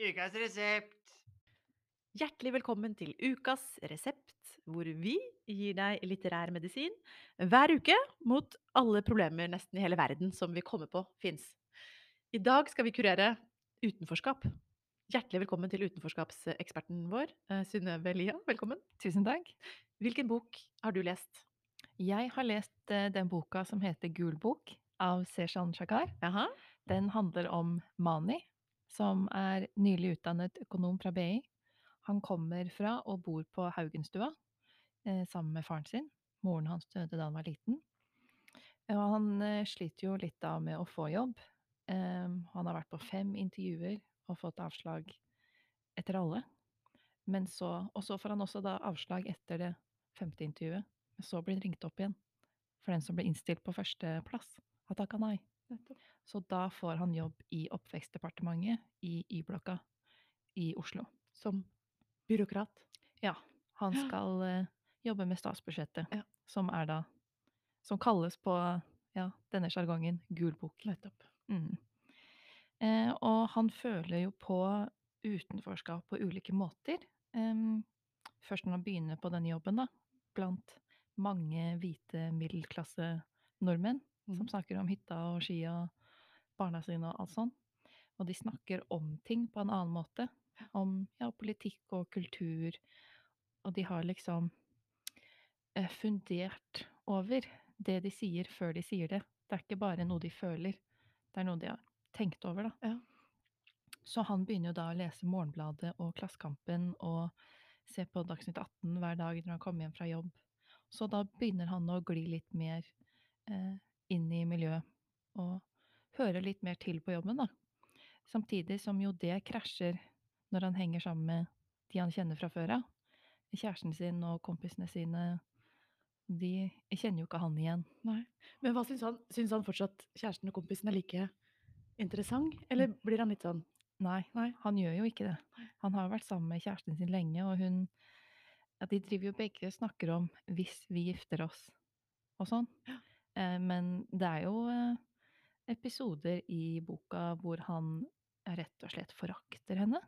Ukas resept. Hjertelig velkommen til ukas resept, hvor vi gir deg litterær medisin hver uke mot alle problemer nesten i hele verden som vi kommer på fins. I dag skal vi kurere utenforskap. Hjertelig velkommen til utenforskapseksperten vår, eh, Synnøve Lia. Velkommen. Tusen takk. Hvilken bok har du lest? Jeg har lest eh, den boka som heter Gul bok av Seshan Shakar. Aha. Den handler om Mani, som er nylig utdannet økonom fra BI. Han kommer fra og bor på Haugenstua eh, sammen med faren sin. Moren hans døde da han var liten. Og han eh, sliter jo litt da med å få jobb. Eh, han har vært på fem intervjuer og fått avslag etter alle. Men så, og så får han også da avslag etter det femte intervjuet. Men så blir han ringt opp igjen for den som ble innstilt på førsteplass. Har takka nei. Så da får han jobb i Oppvekstdepartementet i Y-blokka i Oslo. Som byråkrat. Ja, han skal eh, jobbe med statsbudsjettet, Ja. som er da Som kalles på ja, denne sjargongen Gul bok. Nettopp. Mm. Eh, og han føler jo på utenforskap på ulike måter. Em, først når han begynner på denne jobben, da, blant mange hvite middelklasse nordmenn som Mhm. snakker om hytta og skia og barna sine og alt sånn. Og de snakker om ting på en annen måte. Om ja, politikk og kultur. Og de har liksom eh, fundert over det de sier, før de sier det. Det er ikke bare noe de føler. Det er noe de har tenkt over, da. Ja. Så han begynner jo da å lese Morgenbladet og Klassekampen og se på Dagsnytt 18 hver dag når han kommer hjem fra jobb. Så da begynner han å gli litt mer eh, inn i miljøet og høre litt mer til på jobben, da. Samtidig som jo det krasjer når han henger sammen med de han kjenner fra før av. Kjæresten sin og kompisene sine, de kjenner jo ikke han igjen. Nei. Men hva syns han? Syns han fortsatt kjæresten og kompisen er like interessant? Eller blir han litt sånn Nei, Nei. han gjør jo ikke det. Han har vært sammen med kjæresten sin lenge, og hun ja, De driver jo begge og snakker om 'hvis vi gifter oss' og sånn. Eh, men det er jo eh, episoder i boka hvor han rett og slett forakter henne.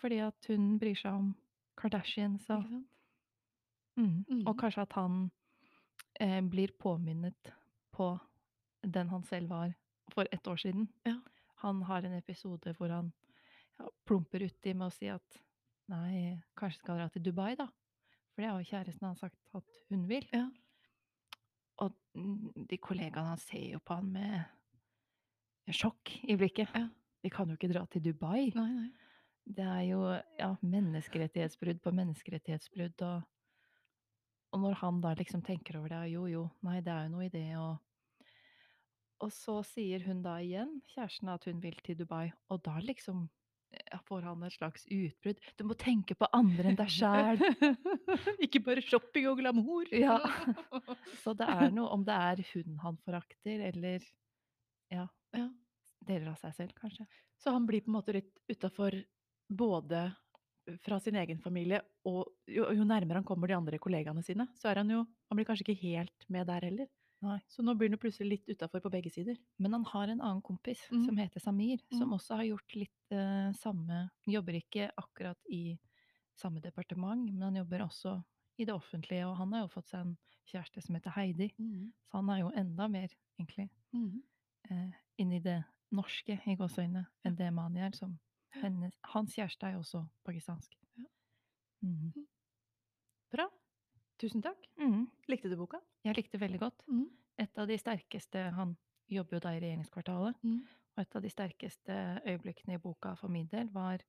Fordi at hun bryr seg om Kardashians og Ikke mm. Og kanskje at han eh, blir påminnet på den han selv var for ett år siden. Ja. Han har en episode hvor han ja, plumper uti med å si at nei, kanskje skal dra til Dubai, da. For det har jo kjæresten hans sagt at hun vil. Ja. Og de kollegaene hans ser jo på han med sjokk i blikket. Ja. Vi kan jo ikke dra til Dubai. Nei, nei. Det er jo ja, menneskerettighetsbrudd på menneskerettighetsbrudd, og, og når han da liksom tenker over det, jo jo, nei, det er jo noe i det, og Og så sier hun da igjen, kjæresten, at hun vil til Dubai, og da liksom får han et slags utbrudd. Du må tenke på andre enn deg sjæl. Ikke bare shopping og glamour. Ja. Så det er noe om det er hun han forakter, eller ja, Ja. deler av seg selv, kanskje. Så han blir på en måte litt utafor både fra sin egen familie, og jo, jo nærmere han kommer de andre kollegaene sine, så er han jo Han blir kanskje ikke helt med der heller. Nei. Så nå blir han plutselig litt utafor på begge sider. Men han har en annen kompis mm. som heter Samir, som Mhm. også har gjort litt uh, samme Jobber ikke akkurat i samme departement, men han jobber også i det offentlige, og han har jo fått seg en kjæreste som heter Heidi, så han er jo enda mer, egentlig, uh, inni det norske, i gåseøynene, enn det Mani er, som hennes, hans kjæreste er jo også pakistansk. Ja. Mhm. Bra. Tusen takk. Mm. Likte du boka? Jeg likte veldig godt. Et av de sterkeste Han jobber jo da i regjeringskvartalet. Og et av de sterkeste øyeblikkene i boka for min del var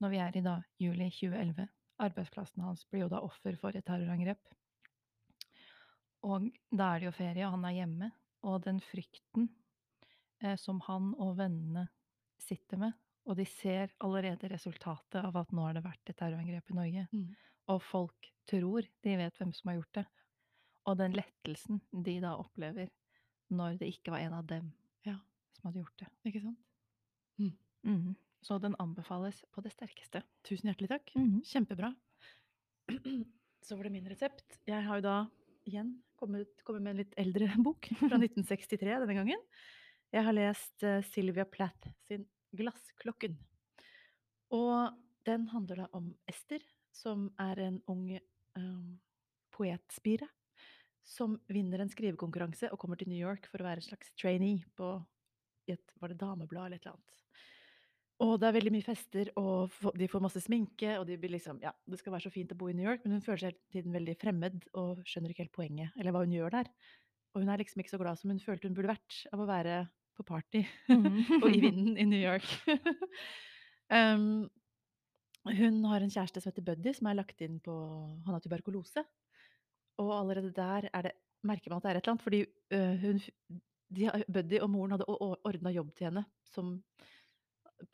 når vi er i da juli 2011. Arbeidsplassen hans blir jo da offer for et terrorangrep. Og da er det jo ferie, og han er hjemme. Og den frykten eh, som han og vennene sitter med, og de ser allerede resultatet av at nå har det vært et terrorangrep i Norge, og folk tror de vet hvem som har gjort det. Og den lettelsen de da opplever når det ikke var en av dem Ja. som hadde gjort det. Ikke sant? Mhm. Så den anbefales på det sterkeste. Tusen hjertelig takk. Mhm. Kjempebra. Så var det min resept. Jeg har jo da igjen kommet, kommet med en litt eldre bok, fra 1963 denne gangen. Jeg har lest eh, Sylvia Plath sin 'Glassklokken'. Og den handler da om Ester, som er en ung, um, poetspire, som vinner en skrivekonkurranse og kommer til New York for å være en slags trainee på et var det dameblad eller et eller annet. Og det er veldig mye fester, og de får masse sminke, og de blir liksom ja, det skal være så fint å bo i New York, men hun føler seg hele tiden veldig fremmed og skjønner ikke helt poenget, eller hva hun gjør der. Og hun er liksom ikke så glad som hun følte hun burde vært av å være på party Mm. og i vinden i New York. um, hun har en kjæreste som heter Buddy, som er lagt inn på Han har tuberkulose. Og allerede der er det, merker man at det er et eller annet, fordi uh, hun, de, Buddy og moren hadde ordna jobb til henne som,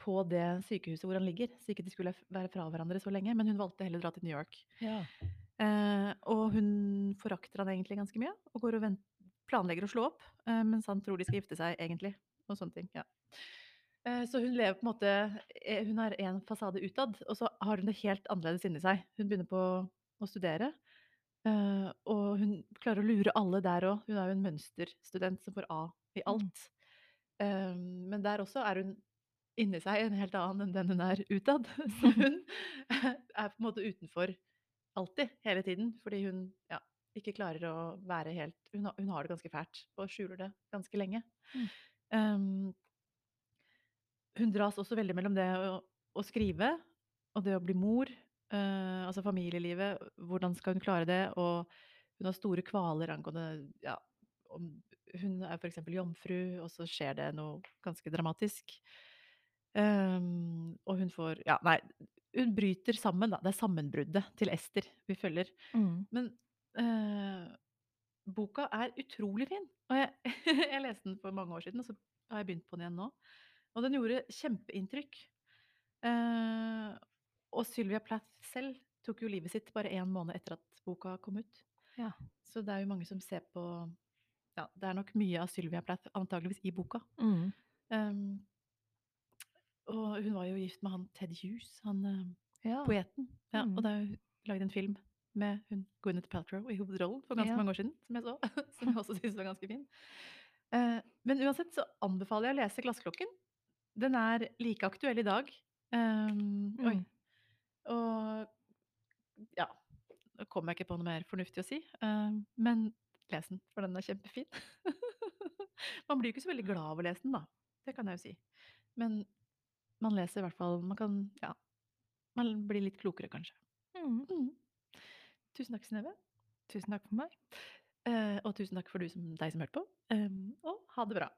på det sykehuset hvor han ligger, så ikke de skulle være fra hverandre så lenge. Men hun valgte heller å dra til New York. Ja. Uh, og hun forakter han egentlig ganske mye, og går og vent, planlegger å slå opp, eh, mens han tror de skal gifte seg, egentlig. Og sånne ting. ja. Eh, Så hun lever på en måte eh, Hun har en fasade utad, og så har hun det helt annerledes inni seg. Hun begynner på å studere, og hun klarer å lure alle der òg. Hun er jo en mønsterstudent som får A i alt. Eh, Men der også er hun inni seg en helt annen enn den hun er utad. Så hun er på en måte utenfor alltid, hele tiden, fordi hun ja, ikke klarer å være helt Hun har, hun har det ganske fælt og skjuler det ganske lenge. Mm. Um, hun dras også veldig mellom det å, å skrive og det å bli mor. uh, altså familielivet. Hvordan skal hun klare det? Og hun har store kvaler angående ja, om Hun er f.eks. jomfru, og så skjer det noe ganske dramatisk. Um, og hun får Ja, nei. Hun bryter sammen, da. Det er sammenbruddet til Ester vi følger. Mm. Men eh, boka er utrolig fin. Og jeg, jeg leste den for mange år siden, og så har jeg begynt på den igjen nå. Og den gjorde kjempeinntrykk. Eh, og Sylvia Plath selv tok jo livet sitt bare én måned etter at boka kom ut. Ja. Så det er jo mange som ser på Ja, det er nok mye av Sylvia Plath antageligvis i boka. Mm. Um, og hun var jo gift med han Ted Hughes, han eh, Ja. poeten. Ja, Mm. Og det er jo lagd en film med hun Gwyneth Paltrow i hovedrollen for ganske Ja. mange år siden, som jeg så. som jeg også syntes var ganske fin. Eh, men uansett så anbefaler jeg å lese 'Glassklokken'. Den er like aktuell i dag. Um, Oi. Mm. Og ja Nå kom jeg ikke på noe mer fornuftig å si, um, men les den, for den er kjempefin. man blir jo ikke så veldig glad av å lese den, da. Det kan jeg jo si. Men man leser i hvert fall Man kan Ja. Man blir litt klokere, kanskje. Mm. Mm. Tusen takk, Synnøve. Tusen takk for meg. Eh, og tusen takk for som, deg som hørte på. Um, og ha det bra.